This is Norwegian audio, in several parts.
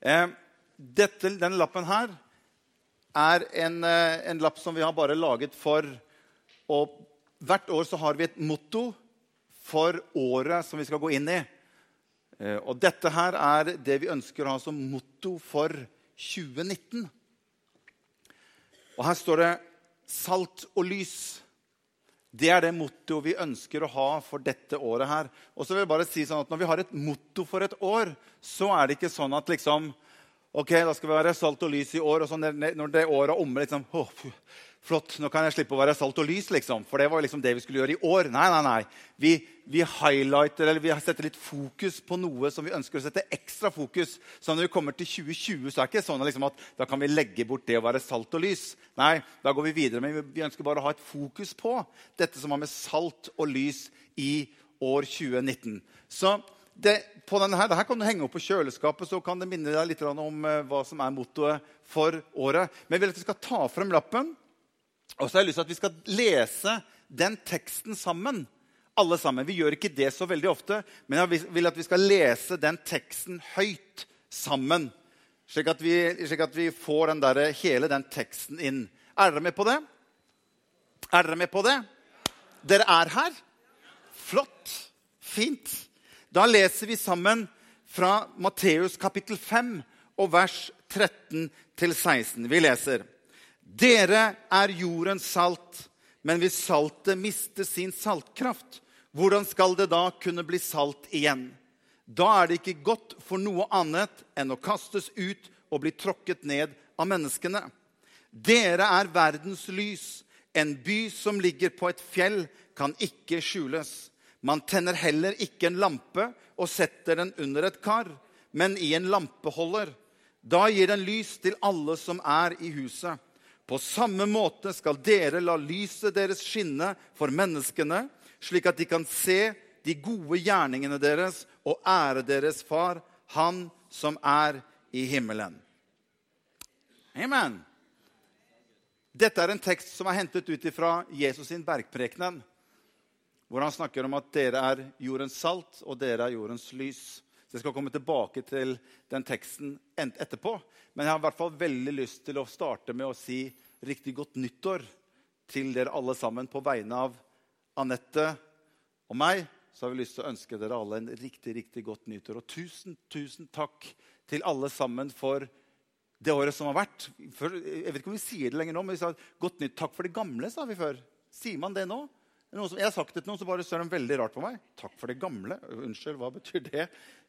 Eh, dette, denne lappen her er en, eh, en lapp som vi har bare laget for Og hvert år så har vi et motto for året som vi skal gå inn i. Eh, og dette her er det vi ønsker å ha som motto for 2019. Og her står det 'salt og lys'. Det er det mottoet vi ønsker å ha for dette året her. Og så vil jeg bare si sånn at Når vi har et motto for et år, så er det ikke sånn at liksom Ok, da skal vi være salt og lys i år. Og så når det året er omme liksom, oh, Flott, nå kan jeg slippe å være salt og lys, liksom. For det var liksom det vi skulle gjøre i år. Nei, nei, nei. Vi, vi highlighter, eller vi setter litt fokus på noe som vi ønsker å sette ekstra fokus. Så når vi kommer til 2020, så er det ikke sånn liksom, at da kan vi legge bort det å være salt og lys. Nei, da går vi videre. Men vi ønsker bare å ha et fokus på dette som har med salt og lys i år 2019. Så det, på denne her, det her kan du henge opp på kjøleskapet, så kan det minne deg litt om uh, hva som er mottoet for året. Men jeg vil at du skal ta frem lappen, og så har jeg lyst til at vi skal lese den teksten sammen. Alle sammen. Vi gjør ikke det så veldig ofte, men jeg vil at vi skal lese den teksten høyt sammen. Slik at vi, slik at vi får den der, hele den teksten inn. Er dere med på det? Er dere med på det? Dere er her? Flott. Fint. Da leser vi sammen fra Matteus kapittel 5 og vers 13 til 16. Vi leser. Dere er jordens salt, men hvis saltet mister sin saltkraft, hvordan skal det da kunne bli salt igjen? Da er det ikke godt for noe annet enn å kastes ut og bli tråkket ned av menneskene. Dere er verdens lys. En by som ligger på et fjell, kan ikke skjules. Man tenner heller ikke en lampe og setter den under et kar, men i en lampeholder. Da gir den lys til alle som er i huset. På samme måte skal dere la lyset deres skinne for menneskene, slik at de kan se de gode gjerningene deres og ære deres far, han som er i himmelen. Amen. Dette er en tekst som er hentet ut fra Jesus sin bergprekenen hvor han snakker om at dere er jordens salt, og dere er jordens lys. Så Jeg skal komme tilbake til den teksten etterpå. Men jeg har i hvert fall veldig lyst til å starte med å si riktig godt nyttår til dere alle sammen på vegne av Anette og meg. Så har vi lyst til å ønske dere alle en riktig riktig godt nyttår. Og tusen, tusen takk til alle sammen for det året som har vært. Jeg vet ikke om vi sier det lenger nå, men vi sa godt nytt takk for det gamle. sa vi før. Sier man det nå? Som, jeg har sagt det til noen, så bare ser de veldig rart på meg. Takk for det gamle. Unnskyld, hva betyr det?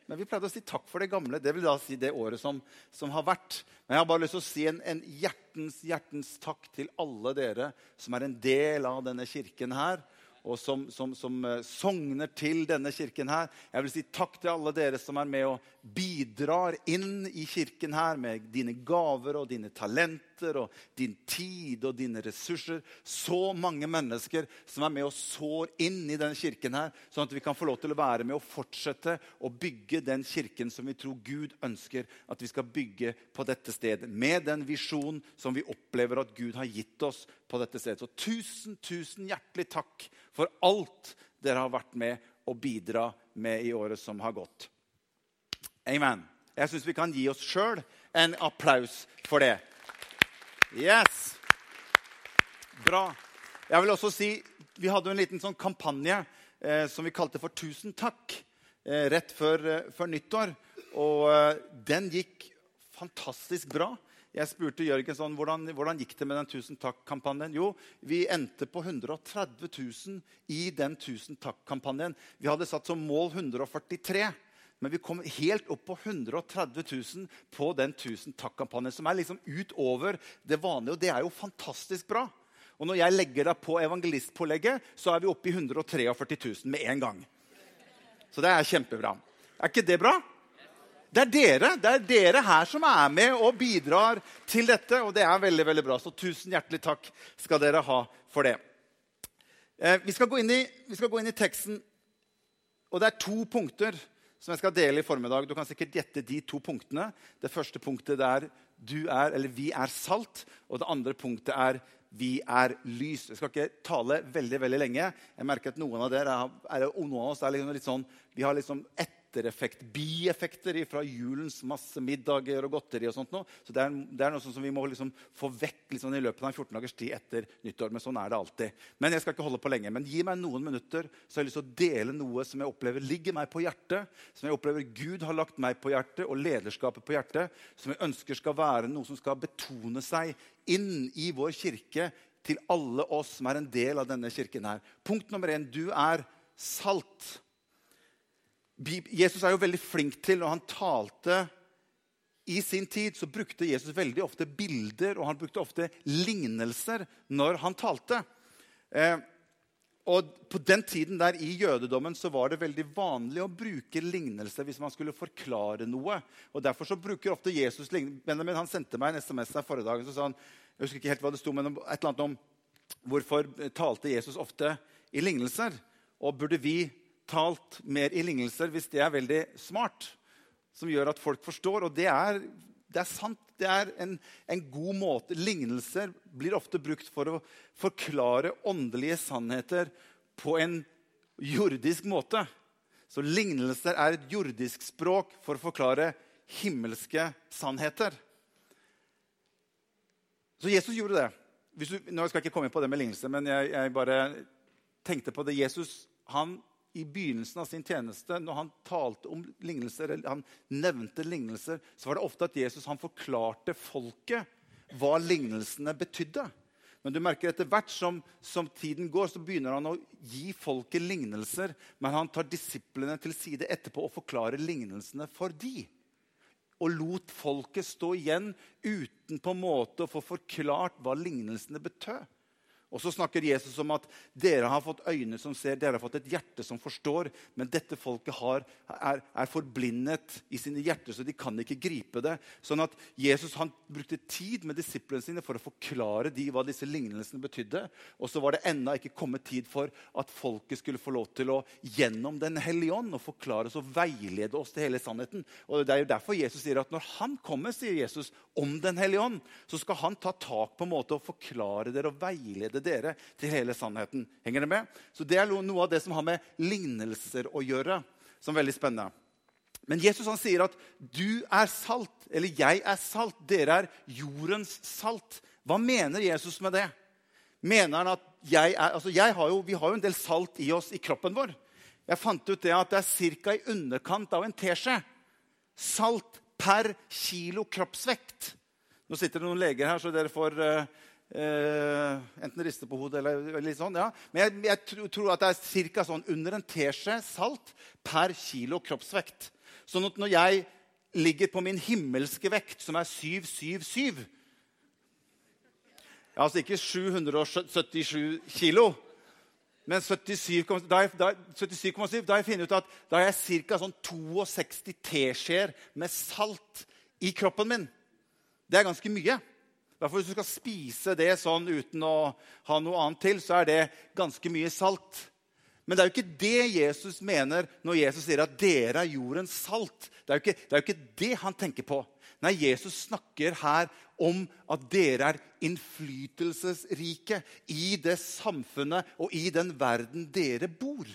Men vi pleide å si takk for det gamle. Det vil da si det året som, som har vært. Men jeg har bare lyst til å si en, en, hjertens, hjertens takk til alle dere som er en del av denne kirken her og som, som, som uh, sogner til denne kirken her. Jeg vil si takk til alle dere som er med og bidrar inn i kirken her med dine gaver og dine talenter og din tid og dine ressurser. Så mange mennesker som er med og sår inn i denne kirken her, sånn at vi kan få lov til å være med og fortsette å bygge den kirken som vi tror Gud ønsker at vi skal bygge på dette stedet. Med den visjonen som vi opplever at Gud har gitt oss på dette stedet. Så tusen, tusen hjertelig takk for alt dere har vært med og bidra med i året som har gått. Amen. Jeg syns vi kan gi oss sjøl en applaus for det. Yes! Bra. Jeg vil også si, Vi hadde en liten sånn kampanje eh, som vi kalte for 'Tusen takk' eh, rett før, eh, før, nyttår. Og eh, den gikk fantastisk bra. Jeg spurte Jørgen sånn, hvordan, hvordan gikk det med den Tusen takk-kampanjen. Jo, vi endte på 130 000 i den Tusen takk-kampanjen. Vi hadde satt som mål 143 men vi kom helt opp på 130 000 på den Tusen takk-kampanjen. Som er liksom utover det vanlige, og det er jo fantastisk bra. Og når jeg legger deg på evangelistpålegget, så er vi oppe i 143 000 med en gang. Så det er kjempebra. Er ikke det bra? Det er dere det er dere her som er med og bidrar til dette. Og det er veldig veldig bra. Så tusen hjertelig takk skal dere ha for det. Eh, vi, skal i, vi, skal gå inn i, teksten, og det er to punkter som jeg skal dele i formiddag. Du kan sikkert gjette de to punktene. Det første punktet er du er, eller vi er salt. Og det andre punktet er vi er lys. Jeg skal ikke tale veldig veldig lenge. Jeg merker at noen av dere er, noen av oss er liksom litt sånn, vi har liksom ett ettereffekt, bieffekter fra julens masse middager og godteri. og sånt noe. Så det er, det er noe sånn som vi må liksom få vekk liksom i løpet av en 14 dagers tid etter nyttår. Men sånn er det alltid. Men jeg skal ikke holde på lenge. Men gi meg noen minutter, så har jeg lyst til å dele noe som jeg opplever ligger meg på hjertet. Som jeg opplever Gud har lagt meg på hjertet, og lederskapet på hjertet. Som jeg ønsker skal være noe som skal betone seg inn i vår kirke til alle oss som er en del av denne kirken her. Punkt nummer én du er salt. Jesus er jo veldig flink til, og han talte i sin tid, så brukte Jesus veldig ofte bilder og han brukte ofte lignelser når han talte. Eh, og På den tiden der i jødedommen så var det veldig vanlig å bruke lignelser hvis man skulle forklare noe. Og Derfor så bruker ofte Jesus Benjamin han sendte meg en SMS her forrige dag. så sa han, jeg husker ikke helt hva det sto, men et eller annet om hvorfor talte Jesus ofte i lignelser. Og burde vi talt mer i lignelser hvis det er veldig smart, som gjør at folk forstår. Og det er, det er sant. Det er en, en, god måte. Lignelser blir ofte brukt for å forklare åndelige sannheter på en jordisk måte. Så lignelser er et jordisk språk for å forklare himmelske sannheter. Så Jesus gjorde det. Du, nå skal jeg ikke komme inn på det med lignelser, men jeg, jeg bare tenkte på det. Jesus han i begynnelsen av sin tjeneste, når han talte om lignelser, eller han nevnte lignelser, så var det ofte at Jesus han forklarte folket hva lignelsene betydde. Men du merker etter hvert som, som, tiden går, så begynner han å gi folket lignelser. Men han tar disiplene til side etterpå og forklarer lignelsene for de. Og lot folket stå igjen uten på en måte å få forklart hva lignelsene betød. Og så snakker Jesus om at dere har fått øyne som ser, dere har fått et hjerte som forstår. Men dette folket har, er, er, forblindet i sine hjerter, så de kan ikke gripe det. Sånn at Jesus han brukte tid med disiplene sine for å forklare de hva disse lignelsene betydde. Og så var det ennå ikke kommet tid for at folket skulle få lov til å gjennom Den hellige ånd og forklare oss og veilede oss til hele sannheten. Og Det er jo derfor Jesus sier at når han kommer, sier Jesus, om Den hellige ånd, så skal han ta tak på en måte og forklare dere og veilede dere til hele sannheten. Henger det med? Så Det er noe av det som har med lignelser å gjøre, som er veldig spennende. Men Jesus han sier at 'du er salt', eller 'jeg er salt'. Dere er jordens salt. Hva mener Jesus med det? Mener han at jeg er, altså jeg har jo, Vi har jo en del salt i oss i kroppen vår. Jeg fant ut det at det er ca. i underkant av en teskje salt per kilo kroppsvekt. Nå sitter det noen leger her, så dere får uh, enten riste på hodet eller litt sånn. ja. Men jeg, jeg tror at det er ca. Sånn under en teskje salt per kilo kroppsvekt. Sånn at når jeg ligger på min himmelske vekt, som er 777 Altså ikke 777 kilo, men 77,7. Da, har jeg funnet ut at da har jeg ca. Sånn 62 teskjeer med salt i kroppen min. Det er ganske mye. Derfor Hvis du skal spise det sånn uten å ha noe annet til, så er det ganske mye salt. Men det er jo ikke det Jesus mener når Jesus sier at 'dere er jordens salt'. Det er, jo ikke, det er jo ikke det han tenker på. Nei, Jesus snakker her om at dere er innflytelsesrike i det samfunnet og i den verden dere bor.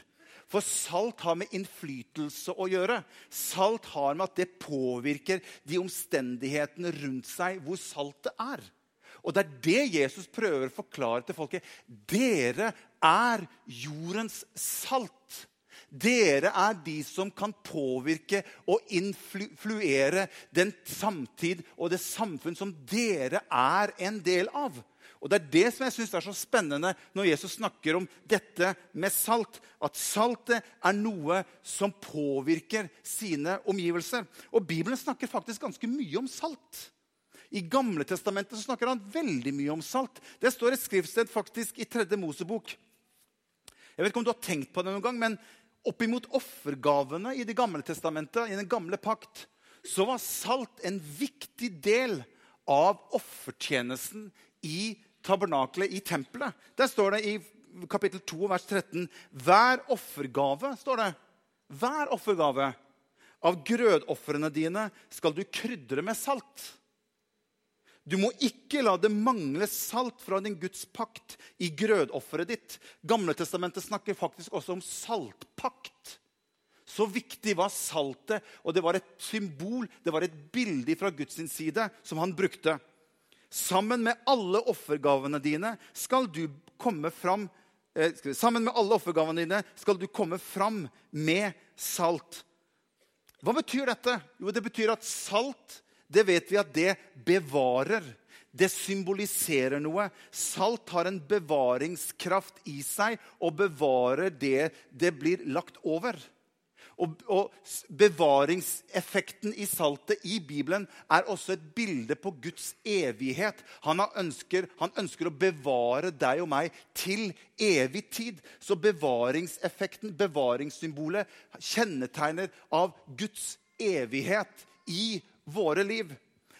For salt har med innflytelse å gjøre. Salt har med at det påvirker de omstendighetene rundt seg hvor saltet er. Og det er det Jesus prøver å forklare til folket. Dere er jordens salt. Dere er de som kan påvirke og influere den samtid og det samfunn som dere er en del av. Og Det er det som jeg synes er så spennende når Jesus snakker om dette med salt. At saltet er noe som påvirker sine omgivelser. Og Bibelen snakker faktisk ganske mye om salt. I Gamle Testamentet snakker han veldig mye om salt. Det står et skriftsted faktisk i Tredje Mosebok. Jeg vet ikke om du har tenkt på det noen gang, men oppimot offergavene i Det gamle testamentet, i den gamle pakt, så var salt en viktig del av offertjenesten i tabernakelet, i tempelet. Der står det i kapittel 2, vers 13.: Hver offergave, står det. Hver offergave av grødofrene dine skal du krydre med salt. Du må ikke la det mangle salt fra din Guds pakt i grødofferet ditt. Gamle testamentet snakker faktisk også om saltpakt. Så viktig var saltet, og det var et symbol, det var et bilde fra Guds side som han brukte. Sammen med alle offergavene dine skal du komme fram eh, Sammen med alle offergavene dine skal du komme fram med salt. Hva betyr dette? Jo, det betyr at salt, det vet vi at det bevarer. Det symboliserer noe. Salt har en bevaringskraft i seg og bevarer det det blir lagt over. Og, og, Bevaringseffekten i saltet i Bibelen er også et bilde på Guds evighet. Han ønsker, han ønsker, å bevare deg og meg til evig tid. Så bevaringseffekten, bevaringssymbolet, kjennetegner av Guds evighet i våre liv.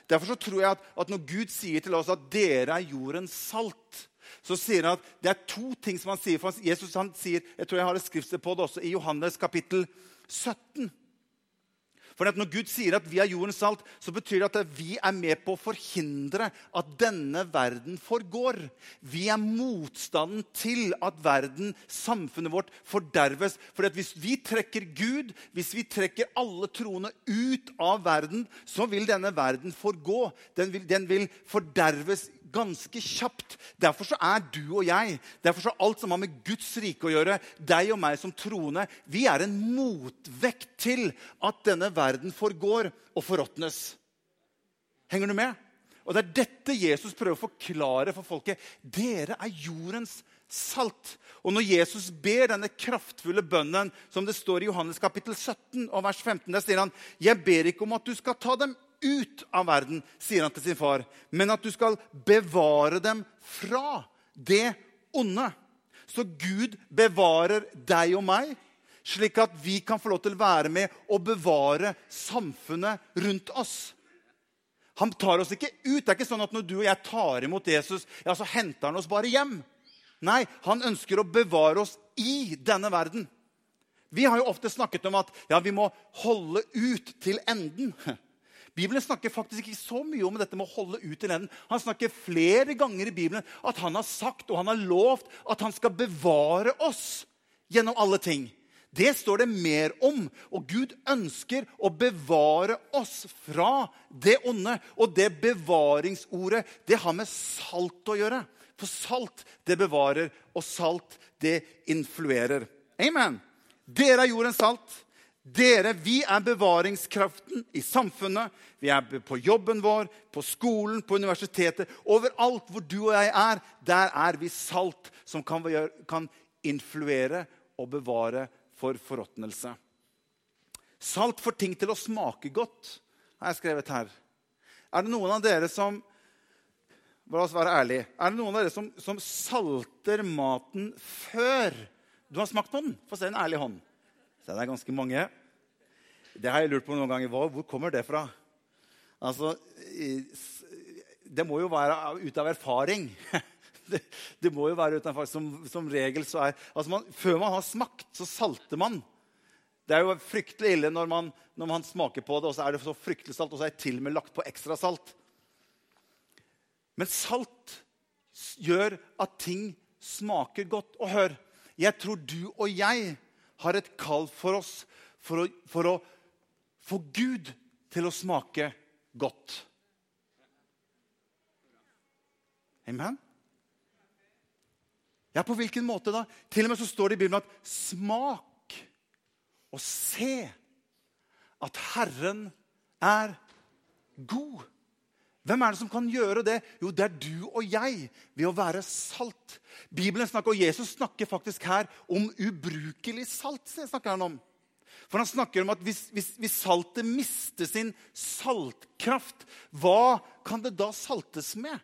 Derfor tror jeg at, at når Gud sier til oss at 'dere er jordens salt', så sier han at det er to ting som han sier. For Jesus han sier, jeg tror jeg har et skriftsted på det også, i Johannes kapittel 17. For Når Gud sier at vi er jordens salt, så betyr det at vi er med på å forhindre at denne verden forgår. Vi er motstanden til at verden, samfunnet vårt, forderves. For hvis vi trekker Gud, hvis vi trekker alle troende ut av verden, så vil denne verden forgå. Den vil, den vil forderves ganske kjapt. Derfor så er du og jeg, derfor så alt som har med Guds rike å gjøre, deg og meg som troende, vi er en motvekt til at denne verden forgår og forråtnes. Henger du med? Og Det er dette Jesus prøver å forklare for folket. Dere er jordens salt. Og når Jesus ber denne kraftfulle bønnen, som det står i Johannes kapittel 17, og vers 15, der sier han, 'Jeg ber ikke om at du skal ta dem ut av verden, sier han til sin far, men at du skal bevare dem fra det onde. Så Gud bevarer deg og meg, slik at vi kan få lov til å være med og bevare samfunnet rundt oss. Han tar oss ikke ut. Det er ikke sånn at når du og jeg tar imot Jesus, ja, så henter han oss bare hjem. Nei, han ønsker å bevare oss i denne verden. Vi har jo ofte snakket om at ja, vi må holde ut til enden. Bibelen snakker faktisk ikke så mye om dette med å holde ut til enden. Han snakker flere ganger i Bibelen at han har sagt og han har lovt at han skal bevare oss gjennom alle ting. Det står det mer om. Og Gud ønsker å bevare oss fra det onde. Og det bevaringsordet, det har med salt å gjøre. For salt, det bevarer, og salt, det influerer. Amen. Dere er jordens salt. Dere, vi er bevaringskraften i samfunnet. Vi er på jobben vår, på skolen, på universitetet. Overalt hvor du og jeg er, der er vi salt som kan, kan influere og bevare for forråtnelse. Salt får ting til å smake godt, har jeg skrevet her. Er det noen av dere som La oss være ærlige. Er det noen av dere som, som salter maten før du har smakt på den? Få se en ærlig hånd. Så det er ganske mange. Det har jeg lurt på noen ganger. Hvor kommer det fra? Altså, Det må jo være ut av erfaring. Det, det må jo være ut av erfaring. Som, som regel så er altså man, Før man har smakt, så salter man. Det er jo fryktelig ille når man, når man smaker på det, og så er det så fryktelig salt, og så er det til og med lagt på ekstra salt. Men salt gjør at ting smaker godt. Og hør, jeg tror du og jeg har et kall for oss for å, for å få Gud til å smake godt. Amen? Ja, på hvilken måte da? Til og med så står det i Bibelen at smak og se at Herren er god. Hvem er det som kan gjøre det? Jo, det er du og jeg ved å være salt. Bibelen snakker, og Jesus snakker faktisk her om ubrukelig salt. snakker han om. For han snakker om at hvis, hvis, hvis, saltet mister sin saltkraft, hva kan det da saltes med?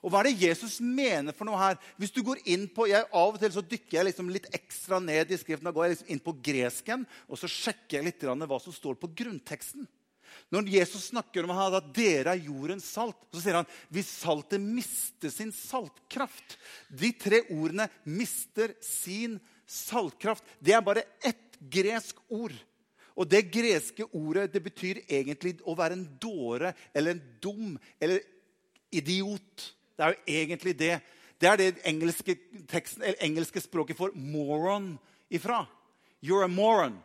Og hva er det Jesus mener for noe her? Hvis du går inn på, jeg, Av og til så dykker jeg liksom litt ekstra ned i skriften. Da går jeg liksom inn på gresken og så sjekker jeg litt hva som står på grunnteksten. Når Jesus snakker om at dere er jordens salt, så sier han hvis saltet mister sin saltkraft De tre ordene 'mister sin saltkraft' det er bare ett gresk ord. Og det greske ordet det betyr egentlig å være en dåre eller en dum eller idiot. Det er jo egentlig det. Det er det engelske, teksten, engelske språket for moron ifra. You're a moron.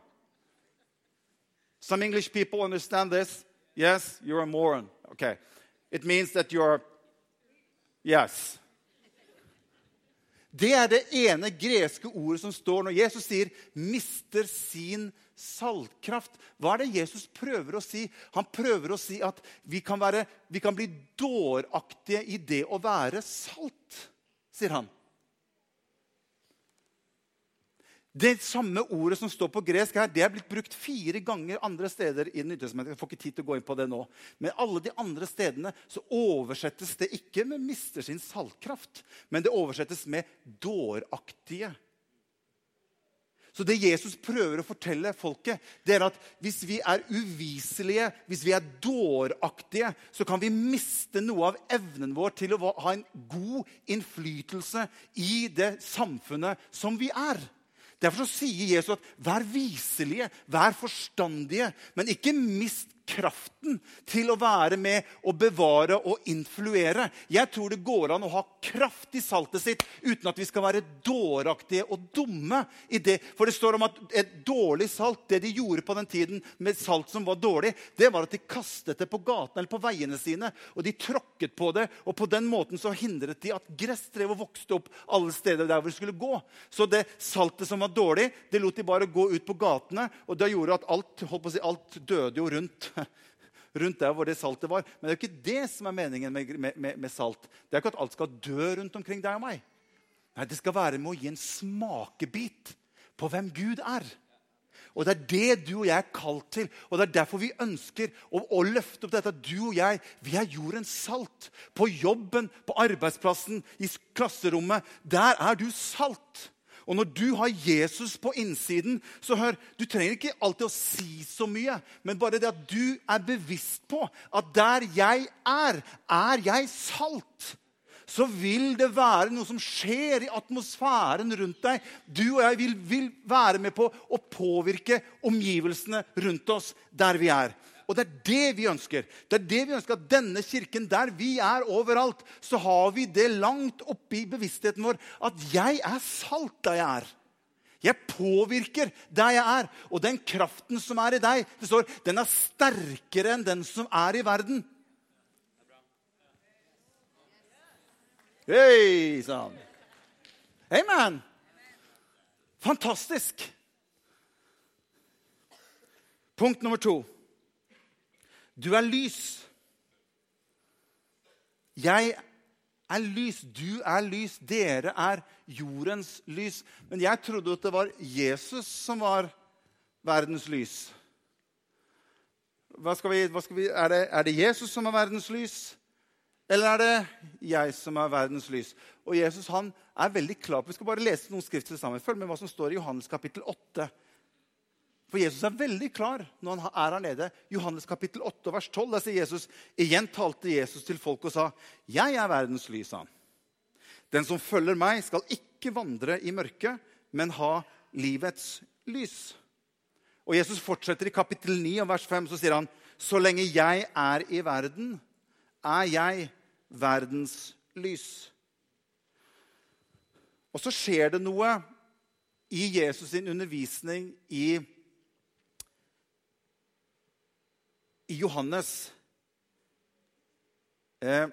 Some English people understand this. Yes, you're a moron. Okay. It means that you're Yes. Det er det ene greske ordet som står når Jesus sier 'mister sin saltkraft'. Hva er det Jesus prøver å si? Han prøver å si at vi kan, være, vi kan bli dåraktige i det å være salt, sier han. Det samme ordet som står på gresk her, det er blitt brukt fire ganger andre steder i Nytestamentet. Jeg får ikke tid til å gå inn på det nå. Men alle de andre stedene så oversettes det ikke med 'mister sin saltkraft', men det oversettes med 'dåraktige'. Så det Jesus prøver å fortelle folket, det er at hvis vi er uviselige, hvis vi er dåraktige, så kan vi miste noe av evnen vår til å ha en god innflytelse i det samfunnet som vi er. Derfor sier Jesus at vær viselige, vær forstandige, men ikke mist kraften til å være med og bevare og influere. Jeg tror det går an å ha kraft i saltet sitt uten at vi skal være dåraktige og dumme. i det. For det står om at et dårlig salt, det de gjorde på den tiden med salt som var dårlig, det var at de kastet det på gatene eller på veiene sine. Og de tråkket på det, og på den måten så hindret de at gress drev og vokste opp alle steder der hvor de skulle gå. Så det saltet som var dårlig, det lot de bare gå ut på gatene, og det gjorde at alt, holdt på å si, alt døde jo rundt rundt der hvor det saltet var. Men det er jo ikke det som er meningen med, med, med, salt. Det er ikke at alt skal dø rundt omkring deg og meg. Nei, Det skal være med å gi en smakebit på hvem Gud er. Og Det er det du og jeg er kalt til. Og Det er derfor vi ønsker å, å løfte opp dette. Du og jeg vi er jordens salt. På jobben, på arbeidsplassen, i klasserommet. Der er du salt. Og når du har Jesus på innsiden, så hør, du trenger ikke alltid å si så mye, men bare det at du er bevisst på at der jeg er, er jeg salt. Så vil det være noe som skjer i atmosfæren rundt deg. Du og jeg vil, vil være med på å påvirke omgivelsene rundt oss der vi er. Og det er det vi ønsker. Det er det vi ønsker at denne kirken, der vi er overalt, så har vi det langt oppe i bevisstheten vår at jeg er salt der jeg er. Jeg påvirker der jeg er. Og den kraften som er i deg, det står, den er sterkere enn den som er i verden. Hei sann! Amen! Fantastisk. Punkt nummer to. Du er lys. Jeg er lys. Du er lys. Dere er jordens lys. Men jeg trodde at det var Jesus som var verdens lys. Hva skal vi, hva skal vi, er, det, er, det, Jesus som er verdens lys, eller er det jeg som er verdens lys? Og Jesus han er veldig klar på, Vi skal bare lese noen skrifter sammen. Følg med hva som står i Johannes kapittel 8. For Jesus er veldig klar når han er her nede. Johannes kapittel 8, vers 12. Der sier Jesus, Igjen talte Jesus til folk og sa, 'Jeg er verdens lys', sa han. 'Den som følger meg, skal ikke vandre i mørket, men ha livets lys'. Og Jesus fortsetter i kapittel 9, og vers 5, så sier han, 'Så lenge jeg er i verden, er jeg verdens lys'. Og så skjer det noe i Jesus' sin undervisning i i Johannes eh,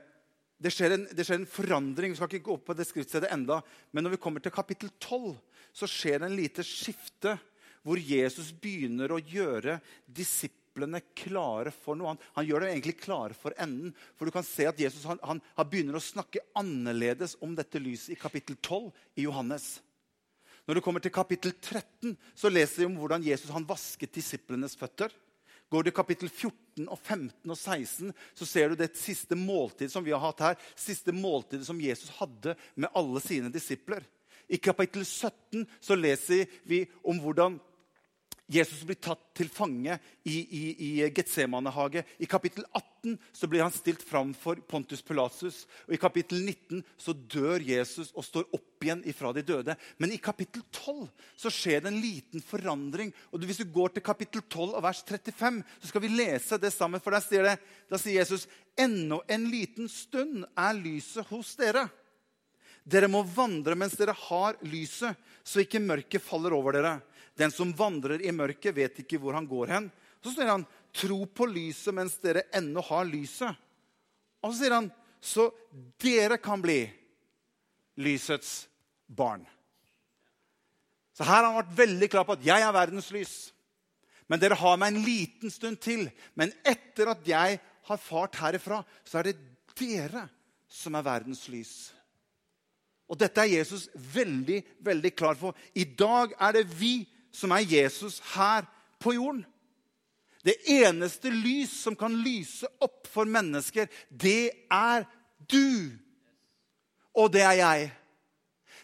det, skjer en, det, skjer en, forandring. Vi skal ikke gå opp på det skriftstedet enda, Men når vi kommer til kapittel 12, så skjer det en lite skifte hvor Jesus begynner å gjøre disiplene klare for noe. Han, han gjør dem egentlig klare for enden. For du kan se at Jesus han, han, begynner å snakke annerledes om dette lyset i kapittel 12 i Johannes. Når du kommer til kapittel 13, så leser vi om hvordan Jesus vasket disiplenes føtter. Går du i kapittel 14, og 15 og 16, så ser du det siste måltidet som vi har hatt her. Siste måltidet som Jesus hadde med alle sine disipler. I kapittel 17 så leser vi om hvordan Jesus blir tatt til fange i, i, i Getsemane-hage. I kapittel 18 så blir han stilt fram for Pontus Pilatus. Og I kapittel 19 så dør Jesus og står opp igjen ifra de døde. Men i kapittel 12 så skjer det en liten forandring. Og Hvis du går til kapittel 12 og vers 35, så skal vi lese det sammen. For der sier, det, der sier Jesus ennå en liten stund er lyset hos dere. Dere må vandre mens dere har lyset, så ikke mørket faller over dere. Den som vandrer i mørket, vet ikke hvor han går hen. Så sier han, 'Tro på lyset mens dere ennå har lyset'. Og så sier han, 'Så dere kan bli lysets barn'. Så her har han vært veldig klar på at 'jeg er verdens lys'. Men dere har meg en liten stund til. Men etter at jeg har fart herifra, så er det dere som er verdens lys. Og dette er Jesus veldig, veldig klar for. I dag er det vi som er Jesus her på jorden. Det eneste lys som kan lyse opp for mennesker, det er du. Og det er jeg.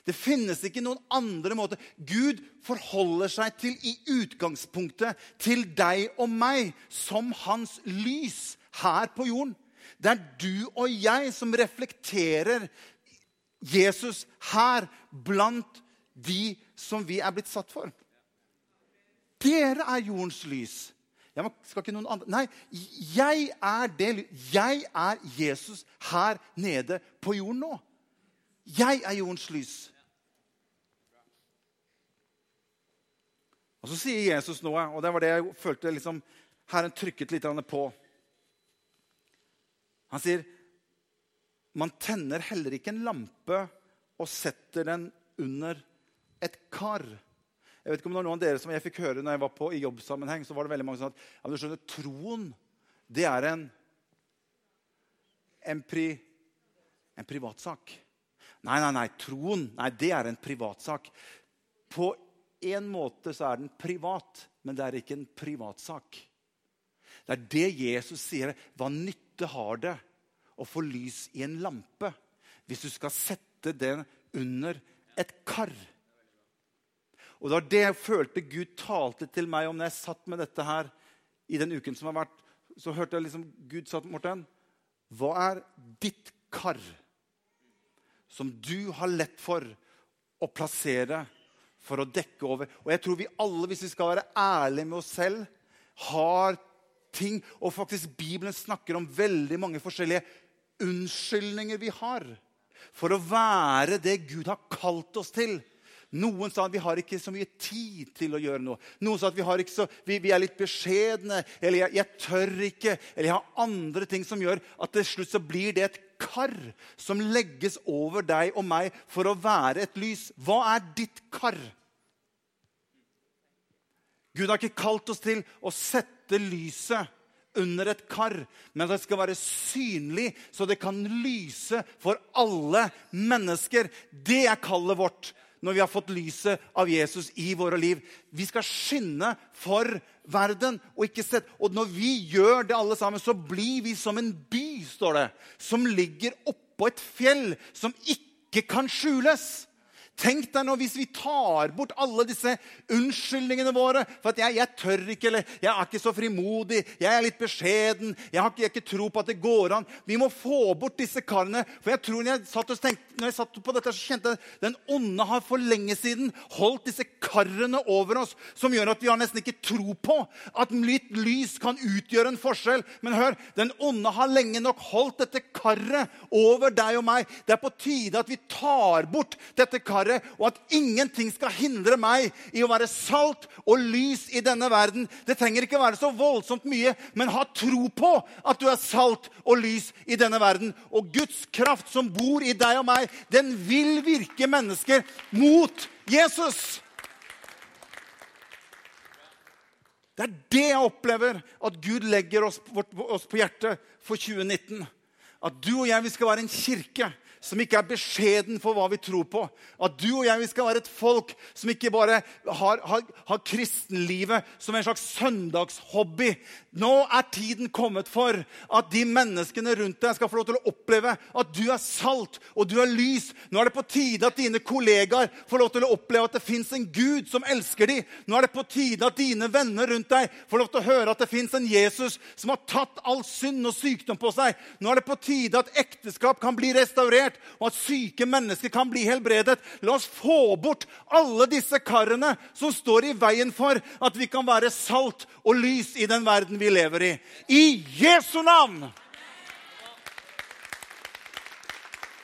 Det finnes ikke noen andre måter. Gud forholder seg til i utgangspunktet til deg og meg som hans lys her på jorden. Det er du og jeg som reflekterer Jesus her blant de som vi er blitt satt for. Dere er jordens lys. Men skal ikke noen andre Nei, jeg er det Jeg er Jesus her nede på jorden nå. Jeg er jordens lys. Og Så sier Jesus noe, og det var det jeg følte liksom, Herren trykket litt på. Han sier, 'Man tenner heller ikke en lampe og setter den under et kar.' Jeg vet ikke om det var noen av dere som jeg fikk høre når jeg var på i jobbsammenheng, så var det veldig mange som sa at ja, du skjønner, troen det er en, en, pri, en privatsak. Nei, nei, nei. Troen nei, det er en privatsak. På en måte så er den privat, men det er ikke en privatsak. Det er det Jesus sier. Hva nytte har det å få lys i en lampe hvis du skal sette den under et kar? Og det var det jeg følte Gud talte til meg om når jeg satt med dette her i den uken som har vært. Så hørte jeg liksom Gud sa til Morten, hva er ditt kar som du har lett for å plassere for å dekke over? Og jeg tror vi alle, hvis vi skal være ærlige med oss selv, har ting Og faktisk Bibelen snakker om veldig mange forskjellige unnskyldninger vi har for å være det Gud har kalt oss til. Noen sa at vi har ikke så mye tid til å gjøre noe. Noen sa at vi, så, vi, vi er litt beskjedne, eller jeg, jeg, tør ikke. Eller jeg har andre ting som gjør at til slutt så blir det et kar som legges over deg og meg for å være et lys. Hva er ditt kar? Gud har ikke kalt oss til å sette lyset under et kar, men det skal være synlig, så det kan lyse for alle mennesker. Det er kallet vårt når vi har fått lyset av Jesus i våre liv. Vi skal skinne for verden. Og ikke sett. Og når vi gjør det, alle sammen, så blir vi som en by, står det, som ligger oppå et fjell som ikke kan skjules. Tenk deg nå hvis vi tar bort alle disse unnskyldningene våre for at jeg, jeg, tør ikke, eller jeg er ikke så frimodig, jeg er litt beskjeden, jeg har ikke, jeg ikke tro på at det går an. Vi må få bort disse karene. For jeg tror når jeg satt, tenkte, når jeg satt på dette, så kjente jeg at den onde har for lenge siden holdt disse karene over oss, som gjør at vi har nesten ikke tro på at litt lys kan utgjøre en forskjell. Men hør, den onde har lenge nok holdt dette karret over deg og meg. Det er på tide at vi tar bort dette karret være, og at ingenting skal hindre meg i å være salt og lys i denne verden. Det trenger ikke være så voldsomt mye, men ha tro på at du er salt og lys i denne verden. Og Guds kraft som bor i deg og meg, den vil virke mennesker mot Jesus. Det er det jeg opplever at Gud legger oss, på hjertet for 2019. At du og jeg vi skal være en kirke som ikke er beskjeden for hva vi tror på. At du og jeg vi skal være et folk som ikke bare har, har, har kristenlivet som en slags søndagshobby. Nå er tiden kommet for at de menneskene rundt deg skal få lov til å oppleve at du er salt og du er lys. Nå er det på tide at dine kollegaer får lov til å oppleve at det fins en Gud som elsker dem. Nå er det på tide at dine venner rundt deg får lov til å høre at det fins en Jesus som har tatt all synd og sykdom på seg. Nå er det på tide at ekteskap kan bli restaurert helbredert, og at syke mennesker kan bli helbredet. La oss få bort alle disse karene som står i veien for at vi kan være salt og lys i den verden vi lever i. I Jesu navn!